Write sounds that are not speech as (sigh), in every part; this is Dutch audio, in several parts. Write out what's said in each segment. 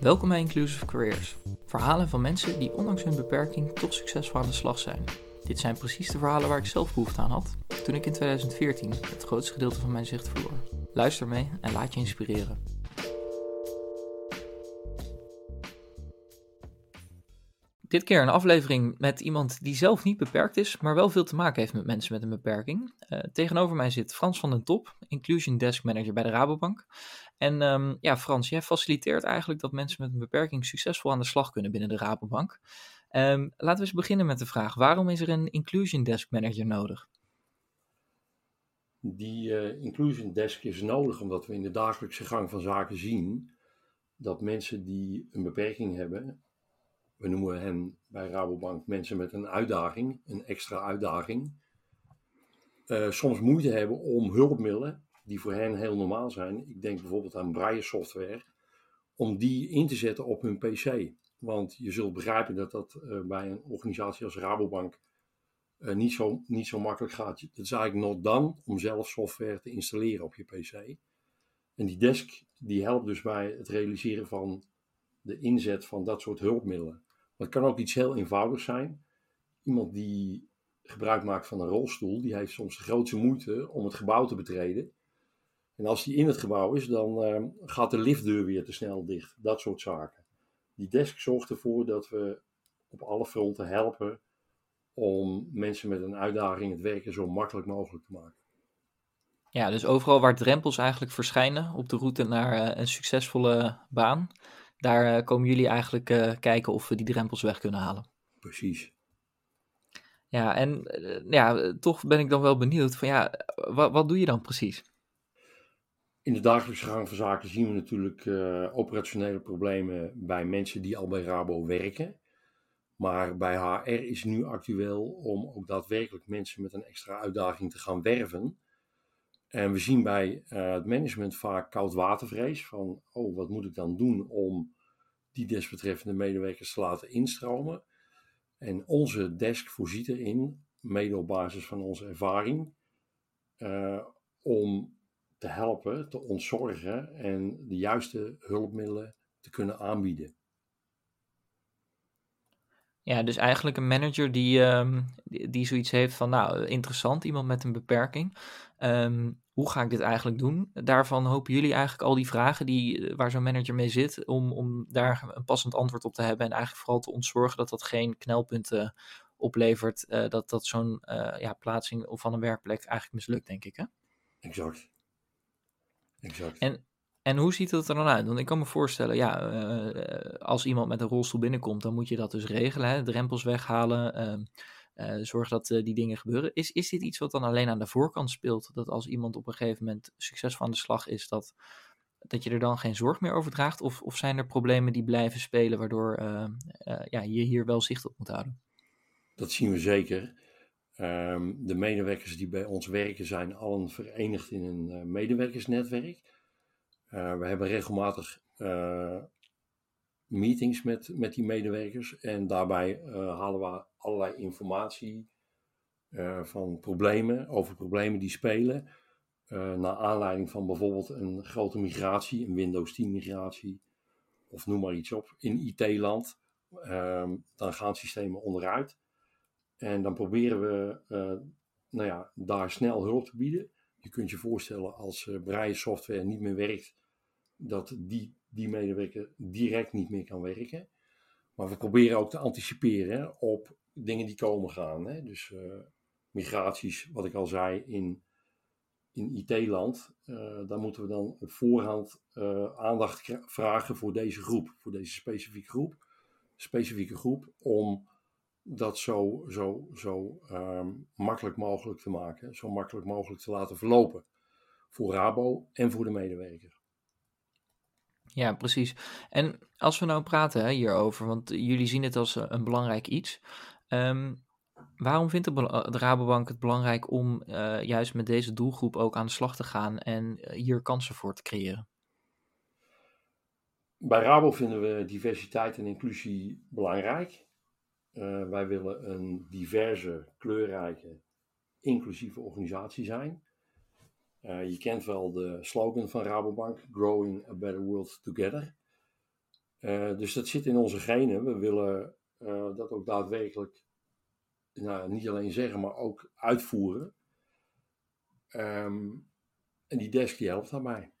Welkom bij Inclusive Careers. Verhalen van mensen die ondanks hun beperking toch succesvol aan de slag zijn. Dit zijn precies de verhalen waar ik zelf behoefte aan had toen ik in 2014 het grootste gedeelte van mijn zicht verloor. Luister mee en laat je inspireren. Dit keer een aflevering met iemand die zelf niet beperkt is, maar wel veel te maken heeft met mensen met een beperking. Uh, tegenover mij zit Frans van den Top, Inclusion Desk Manager bij de Rabobank. En um, ja, Frans, jij faciliteert eigenlijk dat mensen met een beperking succesvol aan de slag kunnen binnen de Rabobank. Um, laten we eens beginnen met de vraag: waarom is er een Inclusion Desk Manager nodig? Die uh, Inclusion Desk is nodig omdat we in de dagelijkse gang van zaken zien dat mensen die een beperking hebben, we noemen hen bij Rabobank mensen met een uitdaging, een extra uitdaging, uh, soms moeite hebben om hulpmiddelen die voor hen heel normaal zijn. Ik denk bijvoorbeeld aan braille software, om die in te zetten op hun PC. Want je zult begrijpen dat dat uh, bij een organisatie als Rabobank uh, niet, zo, niet zo makkelijk gaat. Het is eigenlijk nog dan om zelf software te installeren op je PC. En die desk die helpt dus bij het realiseren van de inzet van dat soort hulpmiddelen. Maar het kan ook iets heel eenvoudigs zijn. Iemand die gebruik maakt van een rolstoel, die heeft soms de grootste moeite om het gebouw te betreden. En als die in het gebouw is, dan uh, gaat de liftdeur weer te snel dicht. Dat soort zaken. Die desk zorgt ervoor dat we op alle fronten helpen om mensen met een uitdaging het werken zo makkelijk mogelijk te maken. Ja, dus overal waar drempels eigenlijk verschijnen op de route naar uh, een succesvolle baan, daar uh, komen jullie eigenlijk uh, kijken of we die drempels weg kunnen halen. Precies. Ja, en ja, toch ben ik dan wel benieuwd van ja, wat, wat doe je dan precies? In de dagelijkse gang van zaken zien we natuurlijk operationele problemen bij mensen die al bij Rabo werken. Maar bij HR is nu actueel om ook daadwerkelijk mensen met een extra uitdaging te gaan werven. En we zien bij uh, het management vaak koudwatervrees van, oh, wat moet ik dan doen om die desbetreffende medewerkers te laten instromen? En onze desk voorziet erin, mede op basis van onze ervaring, uh, om te helpen, te ontzorgen en de juiste hulpmiddelen te kunnen aanbieden. Ja, dus eigenlijk een manager die, um, die, die, zoiets heeft van, nou, interessant, iemand met een beperking. Um, hoe ga ik dit eigenlijk doen? Daarvan hopen jullie eigenlijk al die vragen die, waar zo'n manager mee zit, om, om daar een passend antwoord op te hebben en eigenlijk vooral te ontzorgen dat dat geen knelpunten oplevert, uh, dat, dat zo'n uh, ja, plaatsing van een werkplek eigenlijk mislukt, denk ik, hè? Exact. Exact. En, en hoe ziet het er dan uit? Want ik kan me voorstellen, ja, uh, als iemand met een rolstoel binnenkomt, dan moet je dat dus regelen, hè? drempels weghalen, uh, uh, zorg dat die dingen gebeuren. Is, is dit iets wat dan alleen aan de voorkant speelt? Dat als iemand op een gegeven moment succesvol aan de slag is, dat, dat je er dan geen zorg meer over draagt? Of, of zijn er problemen die blijven spelen, waardoor ja, je hier wel zicht op moet houden? Dat zien we zeker. Um, de medewerkers die bij ons werken zijn allen verenigd in een medewerkersnetwerk. Uh, we hebben regelmatig uh, meetings met, met die medewerkers en daarbij halen we allerlei informatie van problemen, over problemen die spelen. naar aanleiding van bijvoorbeeld een grote migratie, een Windows 10 migratie, of noem maar iets op, in IT-land. Ehm, dan gaan systemen onderuit. En dan proberen we nou ja, daar snel hulp te bieden. Je kunt je voorstellen als uh, braille software niet meer werkt, dat die, die medewerker direct niet meer kan werken. Maar we proberen ook te anticiperen op dingen die komen gaan. Hè? Dus uh, migraties, wat ik al zei, in, in IT-land. Uh, daar moeten we dan voorhand aandacht vragen voor deze groep, voor deze specifieke groep. Specifieke groep, om dat zo, zo, zo um, makkelijk mogelijk te maken, zo makkelijk mogelijk te laten verlopen. Voor Rabo en voor de medewerker. Ja, precies. En als we nou praten hè, hierover, want jullie zien het als een belangrijk iets. Um, waarom vindt de, de, Rabobank het belangrijk om uh, juist met deze doelgroep ook aan de slag te gaan en hier kansen voor te creëren? Bij Rabo vinden we diversiteit en inclusie belangrijk. Uh, wij willen een diverse, kleurrijke, inclusieve organisatie zijn. Uh, je kent wel de slogan van Rabobank: Growing a Better World Together. dus dat zit in onze genen. We willen dat ook daadwerkelijk nou, niet alleen zeggen, maar ook uitvoeren. Ehm, en die desk die helpt daarbij.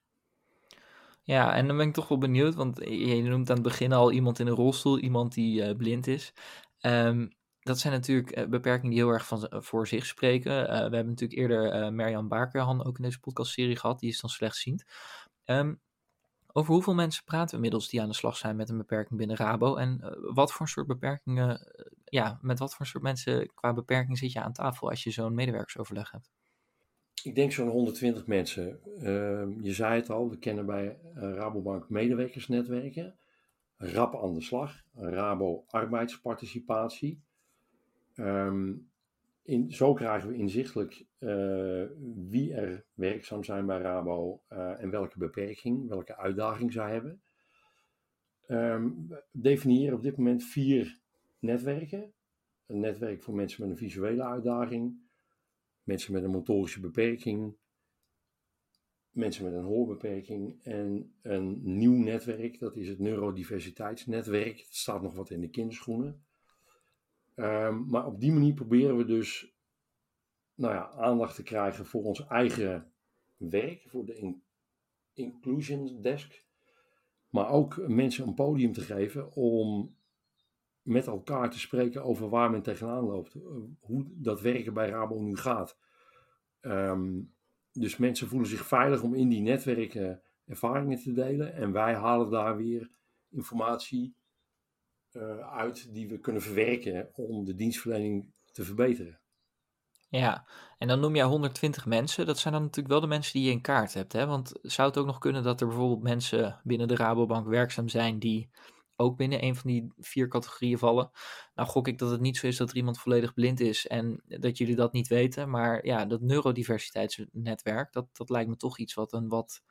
Ja, en dan ben ik toch wel benieuwd, want je noemt aan het begin al iemand in een rolstoel, iemand die blind is. Um, dat zijn natuurlijk uh, beperkingen die heel erg van, voor zich spreken. Uh, we hebben natuurlijk eerder uh, Merjan Bakerhan ook in deze podcastserie gehad, die is dan slechtziend. Um, over hoeveel mensen praten we inmiddels die aan de slag zijn met een beperking binnen Rabo? En wat voor soort beperkingen, ja, met wat voor soort mensen qua beperking zit je aan tafel als je zo'n medewerkersoverleg hebt? Ik denk zo'n 120 mensen. Uh, je zei het al, we kennen bij Rabobank medewerkersnetwerken. RAP aan de slag, Rabo arbeidsparticipatie. Um, in, zo krijgen we inzichtelijk uh, wie er werkzaam zijn bij Rabo uh, en welke beperking, welke uitdaging zij hebben. Um, we definiëren op dit moment vier netwerken. Een netwerk voor mensen met een visuele uitdaging, mensen met een motorische beperking, mensen met een hoorbeperking en een nieuw netwerk, dat is het neurodiversiteitsnetwerk. Het staat nog wat in de kinderschoenen. Um, maar op die manier proberen we dus nou ja, aandacht te krijgen voor ons eigen werk, voor de in Inclusion Desk. Maar ook mensen een podium te geven om met elkaar te spreken over waar men tegenaan loopt. Hoe dat werken bij Rabo nu gaat. Um, dus mensen voelen zich veilig om in die netwerken ervaringen te delen. En wij halen daar weer informatie uh, uit die we kunnen verwerken om de dienstverlening te verbeteren. Ja, en dan noem je 120 mensen. Dat zijn dan natuurlijk wel de mensen die je in kaart hebt. Hè? Want zou het ook nog kunnen dat er bijvoorbeeld mensen binnen de Rabobank werkzaam zijn die ook binnen een van die vier categorieën vallen? Nou gok ik dat het niet zo is dat er iemand volledig blind is en dat jullie dat niet weten. Maar ja, dat neurodiversiteitsnetwerk, dat, dat lijkt me toch iets wat een wat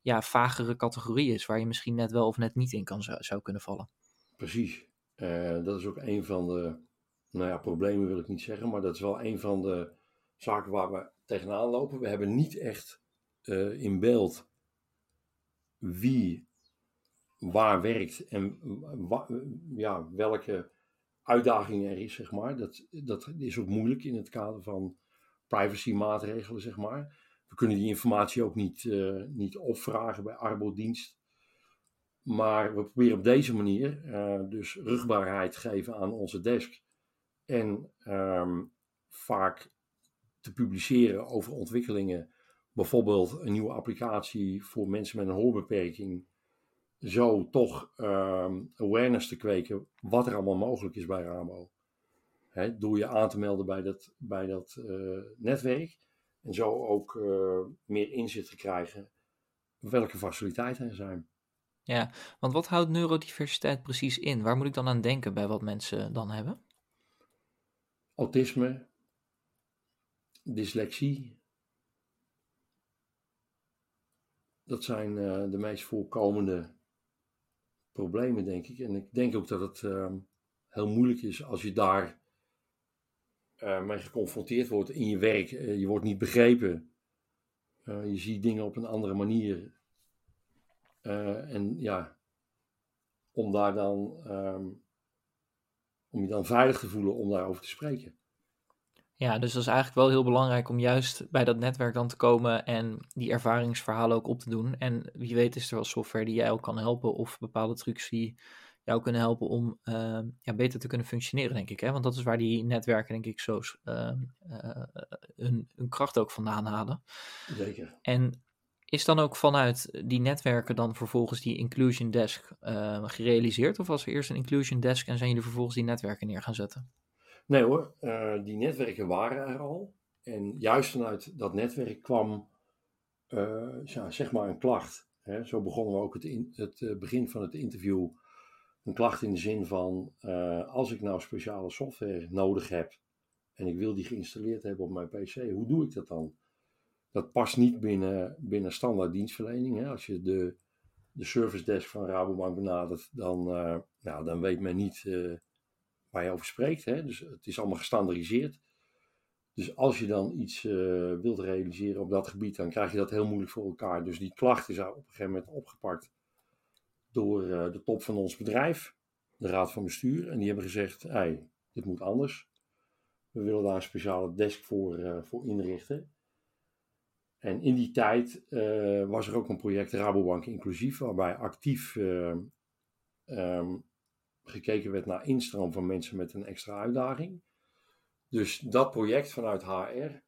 ja, vagere categorie is, waar je misschien net wel of net niet in kan zou, zou kunnen vallen. Precies. Uh, dat is ook een van de, nou ja, problemen wil ik niet zeggen, maar dat is wel een van de zaken waar we tegenaan lopen. We hebben niet echt uh, in beeld wie waar werkt en ja, welke uitdaging er is, zeg maar. Dat, dat is ook moeilijk in het kader van privacy-maatregelen, zeg maar. We kunnen die informatie ook niet, uh, niet opvragen bij arbodienst. Maar we proberen op deze manier uh, dus rugbaarheid geven aan onze desk. En um, vaak te publiceren over ontwikkelingen. Bijvoorbeeld een nieuwe applicatie voor mensen met een hoorbeperking. Zo toch um, awareness te kweken wat er allemaal mogelijk is bij Ramo. Hè, door je aan te melden bij dat, bij dat uh, netwerk. En zo ook uh, meer inzicht te krijgen welke faciliteiten er zijn. Ja, want wat houdt neurodiversiteit precies in? Waar moet ik dan aan denken bij wat mensen dan hebben? Autisme, dyslexie. Dat zijn uh, de meest voorkomende problemen, denk ik. En ik denk ook dat het uh, heel moeilijk is als je daar uh, mee geconfronteerd wordt in je werk. je wordt niet begrepen. je ziet dingen op een andere manier. En ja, om daar dan, um, om je dan veilig te voelen om daarover te spreken. Ja, dus dat is eigenlijk wel heel belangrijk om juist bij dat netwerk dan te komen en die ervaringsverhalen ook op te doen. En wie weet is er wel software die jij ook kan helpen of bepaalde trucs die jou kunnen helpen om uh, ja, beter te kunnen functioneren, denk ik. Hè? Want dat is waar die netwerken, denk ik, zo uh, uh, hun, hun kracht ook vandaan halen. Zeker. En is dan ook vanuit die netwerken dan vervolgens die Inclusion Desk gerealiseerd? Of was er eerst een Inclusion Desk en zijn jullie vervolgens die netwerken neer gaan zetten? Nee hoor, uh, die netwerken waren er al. En juist vanuit dat netwerk kwam, uh, ja, zeg maar, een klacht. Hè? Zo begonnen we ook het, het begin van het interview. Een klacht in de zin van, als ik nou speciale software nodig heb en ik wil die geïnstalleerd hebben op mijn PC, hoe doe ik dat dan? dat past niet binnen, binnen standaard dienstverlening. Hè. Als je de, de service desk van Rabobank benadert, dan, nou, dan weet men niet waar over spreekt. Hè. Dus het is allemaal gestandardiseerd. Dus als je dan iets uh, wilt realiseren op dat gebied, dan krijg je dat heel moeilijk voor elkaar. Dus die klacht is op een gegeven moment opgepakt door de top van ons bedrijf, de raad van bestuur. En die hebben gezegd, hey, dit moet anders. We willen daar een speciale desk voor, voor inrichten. En in die tijd was er ook een project Rabobank Inclusief, waarbij actief um, gekeken werd naar instroom van mensen met een extra uitdaging. Dus dat project vanuit HR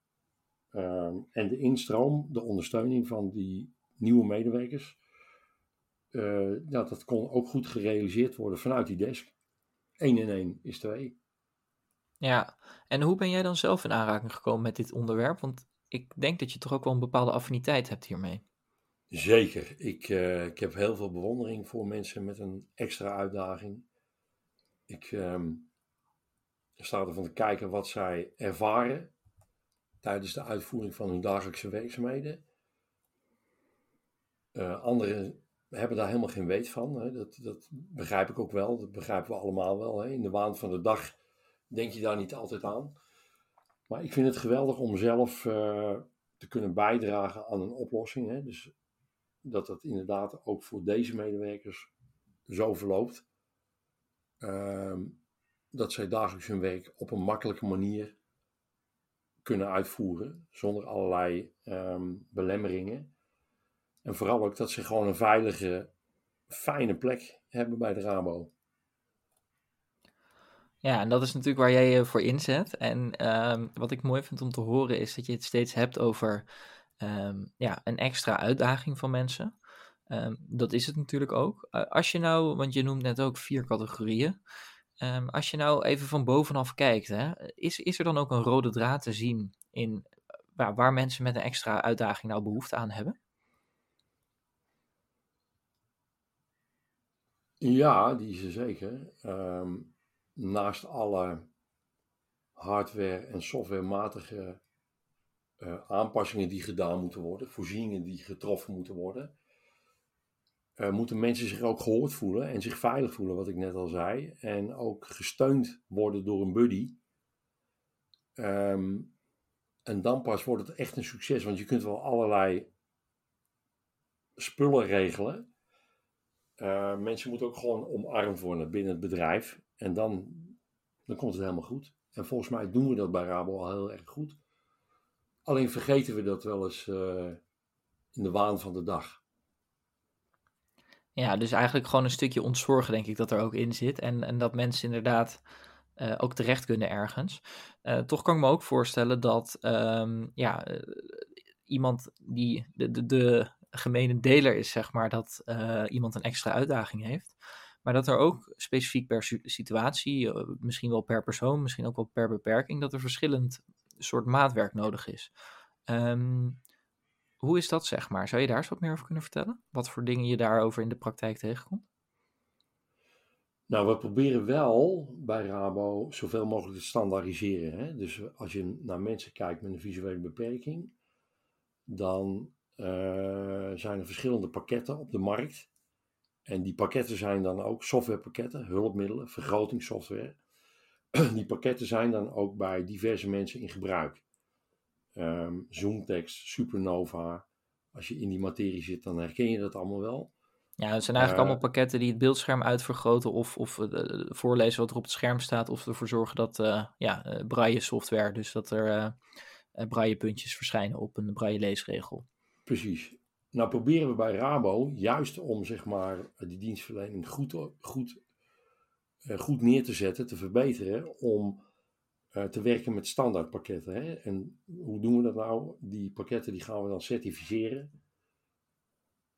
ehm, en de instroom, de ondersteuning van die nieuwe medewerkers, uh, ja, dat kon ook goed gerealiseerd worden vanuit die desk. 1 en 1 is 2. Ja, en hoe ben jij dan zelf in aanraking gekomen met dit onderwerp? Want ik denk dat je toch ook wel een bepaalde affiniteit hebt hiermee. Zeker. Ik, uh, ik heb heel veel bewondering voor mensen met een extra uitdaging. Ik um, sta ervan te kijken wat zij ervaren tijdens de uitvoering van hun dagelijkse werkzaamheden. Uh, anderen hebben daar helemaal geen weet van. Hè. Dat, dat begrijp ik ook wel. Dat begrijpen we allemaal wel. Hè. In de waan van de dag denk je daar niet altijd aan. Maar ik vind het geweldig om zelf uh, te kunnen bijdragen aan een oplossing. Hè. Dus dat dat inderdaad ook voor deze medewerkers zo verloopt. Ehm, dat zij dagelijks hun werk op een makkelijke manier kunnen uitvoeren, zonder allerlei ehm, belemmeringen. En vooral ook dat ze gewoon een veilige, fijne plek hebben bij de Rabo. Ja, en dat is natuurlijk waar jij je voor inzet. En ehm, wat ik mooi vind om te horen is dat je het steeds hebt over ja, een extra uitdaging van mensen. Um, dat is het natuurlijk ook. Als je nou, want je noemt net ook vier categorieën. Um, als je nou even van bovenaf kijkt, hè, is, is er dan ook een rode draad te zien in waar, waar mensen met een extra uitdaging nou behoefte aan hebben? Ja, die is er zeker. Um, naast alle hardware- en softwarematige uh, aanpassingen die gedaan moeten worden, voorzieningen die getroffen moeten worden, uh, moeten mensen zich ook gehoord voelen en zich veilig voelen, wat ik net al zei. En ook gesteund worden door een buddy. Um, en dan pas wordt het echt een succes, want je kunt wel allerlei spullen regelen. Uh, mensen moeten ook gewoon omarmd worden binnen het bedrijf. En dan, dan komt het helemaal goed. En volgens mij doen we dat bij Rabo al heel erg goed. Alleen vergeten we dat wel eens uh, in de waan van de dag. Ja, dus eigenlijk gewoon een stukje ontzorgen, denk ik, dat er ook in zit. En, en dat mensen inderdaad uh, ook terecht kunnen ergens. Uh, toch kan ik me ook voorstellen dat um, ja, uh, iemand die de, de, de gemene deler is, zeg maar, dat iemand een extra uitdaging heeft. Maar dat er ook specifiek per situatie, misschien wel per persoon, misschien ook wel per beperking, dat er verschillend soort maatwerk nodig is. Um, hoe is dat, zeg maar? Zou je daar eens wat meer over kunnen vertellen? Wat voor dingen je daarover in de praktijk tegenkomt? Nou, we proberen wel bij Rabo zoveel mogelijk te standaardiseren. Hè? Dus als je naar mensen kijkt met een visuele beperking, dan uh, zijn er verschillende pakketten op de markt. En die pakketten zijn dan ook softwarepakketten, hulpmiddelen, vergrotingssoftware. (clears throat) Die pakketten zijn dan ook bij diverse mensen in gebruik um, Zoomtext, Supernova. Als je in die materie zit, dan herken je dat allemaal wel. Ja, het zijn eigenlijk uh, allemaal pakketten die het beeldscherm uitvergroten of, of uh, voorlezen wat er op het scherm staat, of ervoor zorgen dat uh, ja, braille software, dus dat er braille puntjes verschijnen op een braille leesregel. Precies. Nou proberen we bij Rabo juist om zeg maar die dienstverlening goed, goed, goed neer te zetten, te verbeteren, om uh, te werken met standaardpakketten. Hè? En hoe doen we dat nou? Die pakketten die gaan we dan certificeren.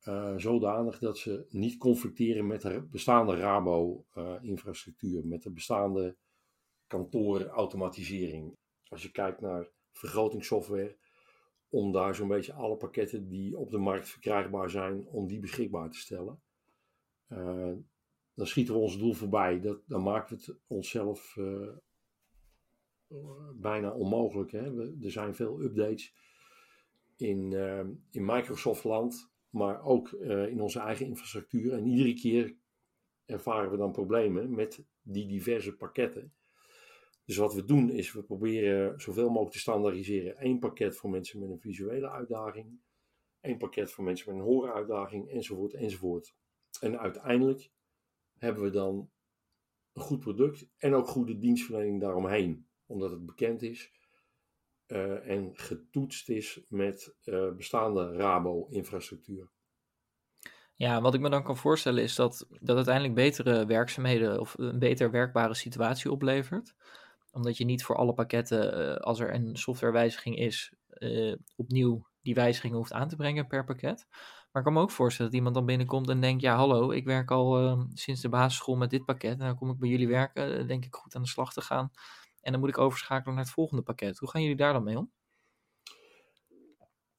Uh, zodanig dat ze niet conflicteren met de bestaande Rabo-infrastructuur, uh, met de bestaande kantoorautomatisering. Als je kijkt naar vergrotingssoftware, om daar zo'n beetje alle pakketten die op de markt verkrijgbaar zijn, om die beschikbaar te stellen. Dan schieten we ons doel voorbij. Dat, dan maken we het onszelf bijna onmogelijk. Hè? We, er zijn veel updates in, uh, in Microsoft land, maar ook uh, in onze eigen infrastructuur. En iedere keer ervaren we dan problemen met die diverse pakketten. Dus wat we doen is we proberen zoveel mogelijk te standaardiseren. Eén pakket voor mensen met een visuele uitdaging. één pakket voor mensen met een hooruitdaging, enzovoort, enzovoort. En uiteindelijk hebben we dan een goed product en ook goede dienstverlening daaromheen. Omdat het bekend is uh, en getoetst is met uh, bestaande Rabo-infrastructuur. Ja, wat ik me dan kan voorstellen is dat dat uiteindelijk betere werkzaamheden of een beter werkbare situatie oplevert. Omdat je niet voor alle pakketten, uh, als er een softwarewijziging is, opnieuw die wijzigingen hoeft aan te brengen per pakket. Maar ik kan me ook voorstellen dat iemand dan binnenkomt en denkt: Ja, hallo, ik werk al sinds de basisschool met dit pakket. En dan kom ik bij jullie werken, denk ik goed aan de slag te gaan. En dan moet ik overschakelen naar het volgende pakket. Hoe gaan jullie daar dan mee om?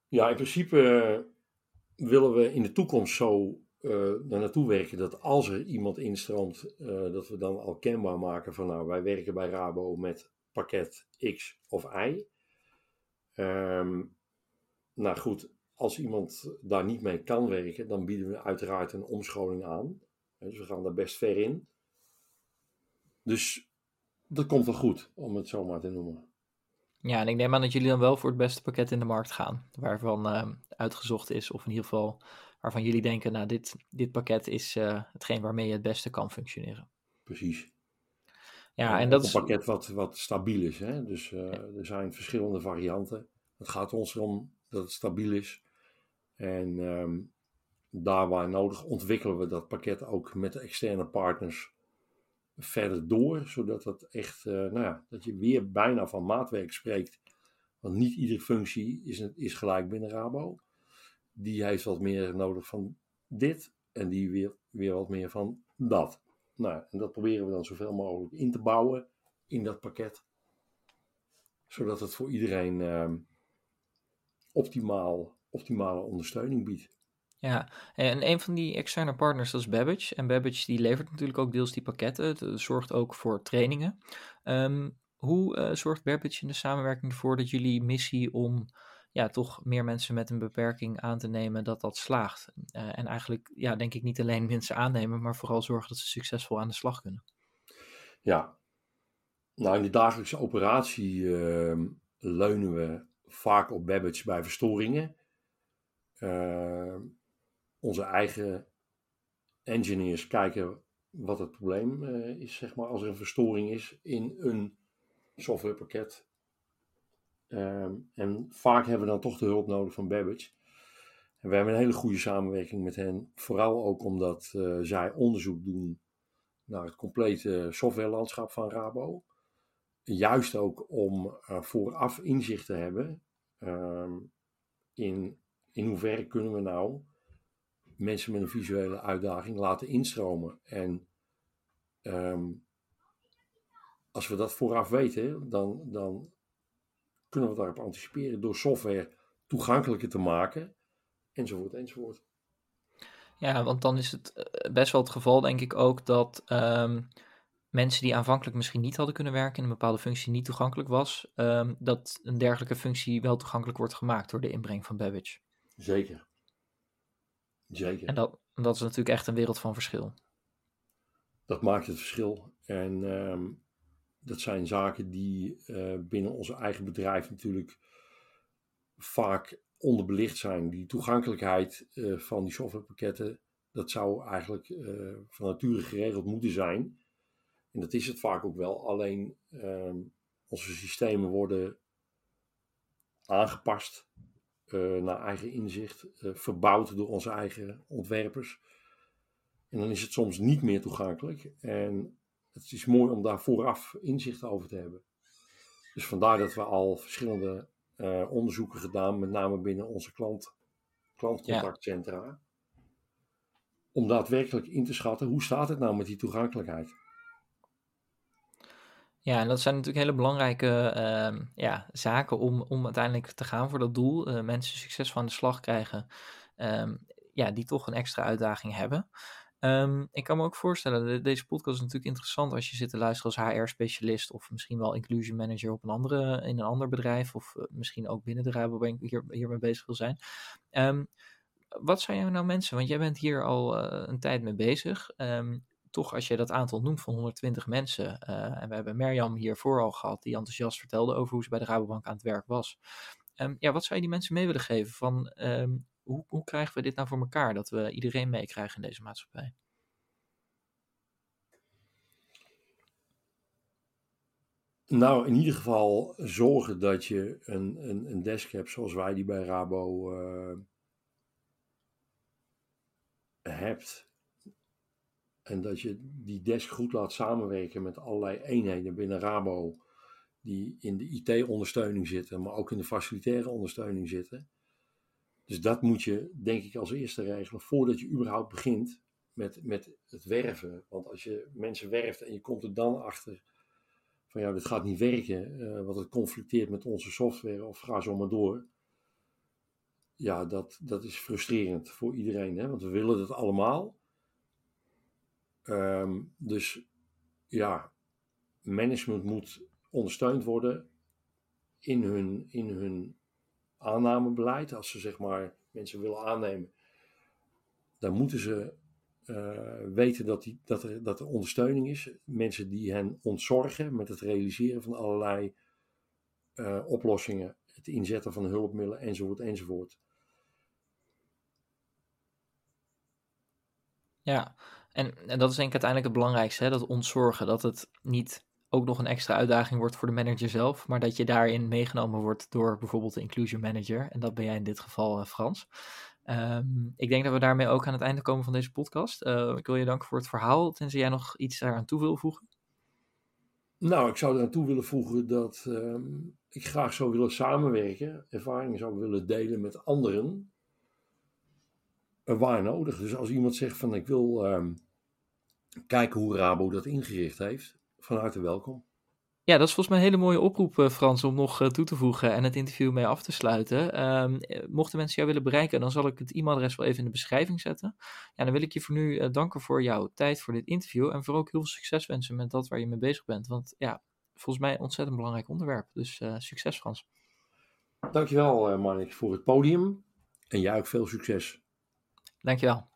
Ja, in principe eh, willen we in de toekomst zo uh, naartoe werken dat als er iemand instroomt, uh, dat we dan al kenbaar maken van nou, wij werken bij Rabo met pakket X of Y. Um, nou goed, als iemand daar niet mee kan werken, dan bieden we uiteraard een omscholing aan. Dus we gaan daar best ver in. Dus dat komt wel goed, om het zo maar te noemen. Ja, en ik neem aan dat jullie dan wel voor het beste pakket in de markt gaan, waarvan uh, uitgezocht is, of in ieder geval waarvan jullie denken, nou, dit, dit pakket is uh, hetgeen waarmee je het beste kan functioneren. Precies. Ja, en dat is... Een pakket wat, wat stabiel is, hè? dus uh, er zijn verschillende varianten. Het gaat ons erom dat het stabiel is. En um, daar waar nodig ontwikkelen we dat pakket ook met de externe partners verder door, zodat dat echt, uh, nou ja, dat je weer bijna van maatwerk spreekt. Want niet iedere functie is, is gelijk binnen Rabo. Die heeft wat meer nodig van dit en die weer, weer wat meer van dat. Nou, en dat proberen we dan zoveel mogelijk in te bouwen in dat pakket. Zodat het voor iedereen uh, optimaal, optimale ondersteuning biedt. Ja, en een van die externe partners dat is Babbage. En Babbage die levert natuurlijk ook deels die pakketten. Het eh, zorgt ook voor trainingen. Um, hoe uh, zorgt Babbage in de samenwerking ervoor dat jullie missie om ja, toch meer mensen met een beperking aan te nemen, dat dat slaagt? Uh, en eigenlijk, ja, denk ik niet alleen (laughs) mensen aannemen, maar vooral zorgen dat ze succesvol aan de slag kunnen. Ja, nou in de dagelijkse operatie uh, leunen we vaak op Babbage bij verstoringen. Onze eigen engineers kijken wat het probleem uh, is, zeg maar, als er een verstoring is in een softwarepakket. Um, en vaak hebben we dan toch de hulp nodig van Babbage. En we hebben een hele goede samenwerking met hen, vooral ook omdat uh, zij onderzoek doen naar het complete softwarelandschap van Rabo. Juist ook om vooraf inzicht te hebben um, in, in hoeverre kunnen we nou mensen met een visuele uitdaging laten instromen. En um, als we dat vooraf weten, dan, dan kunnen we daarop anticiperen door software toegankelijker te maken, enzovoort, enzovoort. Ja, want dan is het eh, best wel het geval, denk ik ook, dat um, mensen die aanvankelijk misschien niet hadden kunnen werken in een bepaalde functie niet toegankelijk was, um, dat een dergelijke functie wel toegankelijk wordt gemaakt door de inbreng van Babbage. Zeker. Zeker. En dat, dat is natuurlijk echt een wereld van verschil. Dat maakt het verschil. En um, dat zijn zaken die uh, binnen onze eigen bedrijf natuurlijk vaak onderbelicht zijn. Die toegankelijkheid uh, van die softwarepakketten, dat zou eigenlijk uh, van nature geregeld moeten zijn. En dat is het vaak ook wel. Alleen um, onze systemen worden aangepast naar eigen inzicht, uh, verbouwd door onze eigen ontwerpers. En dan is het soms niet meer toegankelijk. En het is mooi om daar vooraf inzicht over te hebben. Dus vandaar dat we al verschillende uh, onderzoeken gedaan, met name binnen onze klant, klantcontactcentra. Ja. Om daadwerkelijk in te schatten, hoe staat het nou met die toegankelijkheid? Ja, en dat zijn natuurlijk hele belangrijke uh, ja, zaken om, om uiteindelijk te gaan voor dat doel. Uh, mensen succesvol aan de slag krijgen, um, ja, die toch een extra uitdaging hebben. Um, ik kan me ook voorstellen, de, deze podcast is natuurlijk interessant als je zit te luisteren als HR-specialist of misschien wel inclusion manager op een andere, in een ander bedrijf of uh, misschien ook binnen de Rabobank hier, hiermee bezig wil zijn. Wat zijn jou nou mensen, want jij bent hier al uh, een tijd mee bezig. Um, toch als je dat aantal noemt van 120 mensen, uh, en we hebben Mirjam hiervoor al gehad, die enthousiast vertelde over hoe ze bij de Rabobank aan het werk was. Um, ja, wat zou je die mensen mee willen geven? Van, um, hoe, hoe krijgen we dit nou voor elkaar, dat we iedereen meekrijgen in deze maatschappij? Nou, in ieder geval zorgen dat je een, een, een desk hebt zoals wij die bij Rabo uh, hebt. En dat je die desk goed laat samenwerken met allerlei eenheden binnen Rabo die in de IT-ondersteuning zitten, maar ook in de facilitaire ondersteuning zitten. Dus dat moet je, denk ik, als eerste regelen voordat je überhaupt begint met, met het werven. Want als je mensen werft en je komt er dan achter van ja, dit gaat niet werken, uh, want het conflicteert met onze software of ga zo maar door. Ja, dat, dat is frustrerend voor iedereen, hè? want we willen het allemaal. Um, dus ja, management moet ondersteund worden in hun, in hun aannamebeleid. Als ze zeg maar mensen willen aannemen, dan moeten ze uh, weten dat, die, dat, er, dat er ondersteuning is. Mensen die hen ontzorgen met het realiseren van allerlei uh, oplossingen, het inzetten van hulpmiddelen enzovoort enzovoort. Ja, en, en dat is denk ik uiteindelijk het belangrijkste, hè? dat ontzorgen. Dat het niet ook nog een extra uitdaging wordt voor de manager zelf, maar dat je daarin meegenomen wordt door bijvoorbeeld de inclusion manager. En dat ben jij in dit geval, uh, Frans. Um, ik denk dat we daarmee ook aan het einde komen van deze podcast. Uh, ik wil je danken voor het verhaal, tenzij jij nog iets daaraan toe wil voegen. Nou, ik zou eraan toe willen voegen dat um, ik graag zou willen samenwerken, ervaringen zou willen delen met anderen, waar nodig. Dus als iemand zegt van ik wil um, kijken hoe Rabo dat ingericht heeft, van harte welkom. Ja, dat is volgens mij een hele mooie oproep, uh, Frans, om nog uh, toe te voegen en het interview mee af te sluiten. Um, mochten mensen jou willen bereiken, dan zal ik het e-mailadres wel even in de beschrijving zetten. Ja, dan wil ik je voor nu uh, danken voor jouw tijd voor dit interview en voor ook heel veel succes wensen met dat waar je mee bezig bent. Want ja, volgens mij een ontzettend belangrijk onderwerp. Dus succes, Frans. Dankjewel, Marnik, voor het podium en jij ook veel succes. Dankjewel.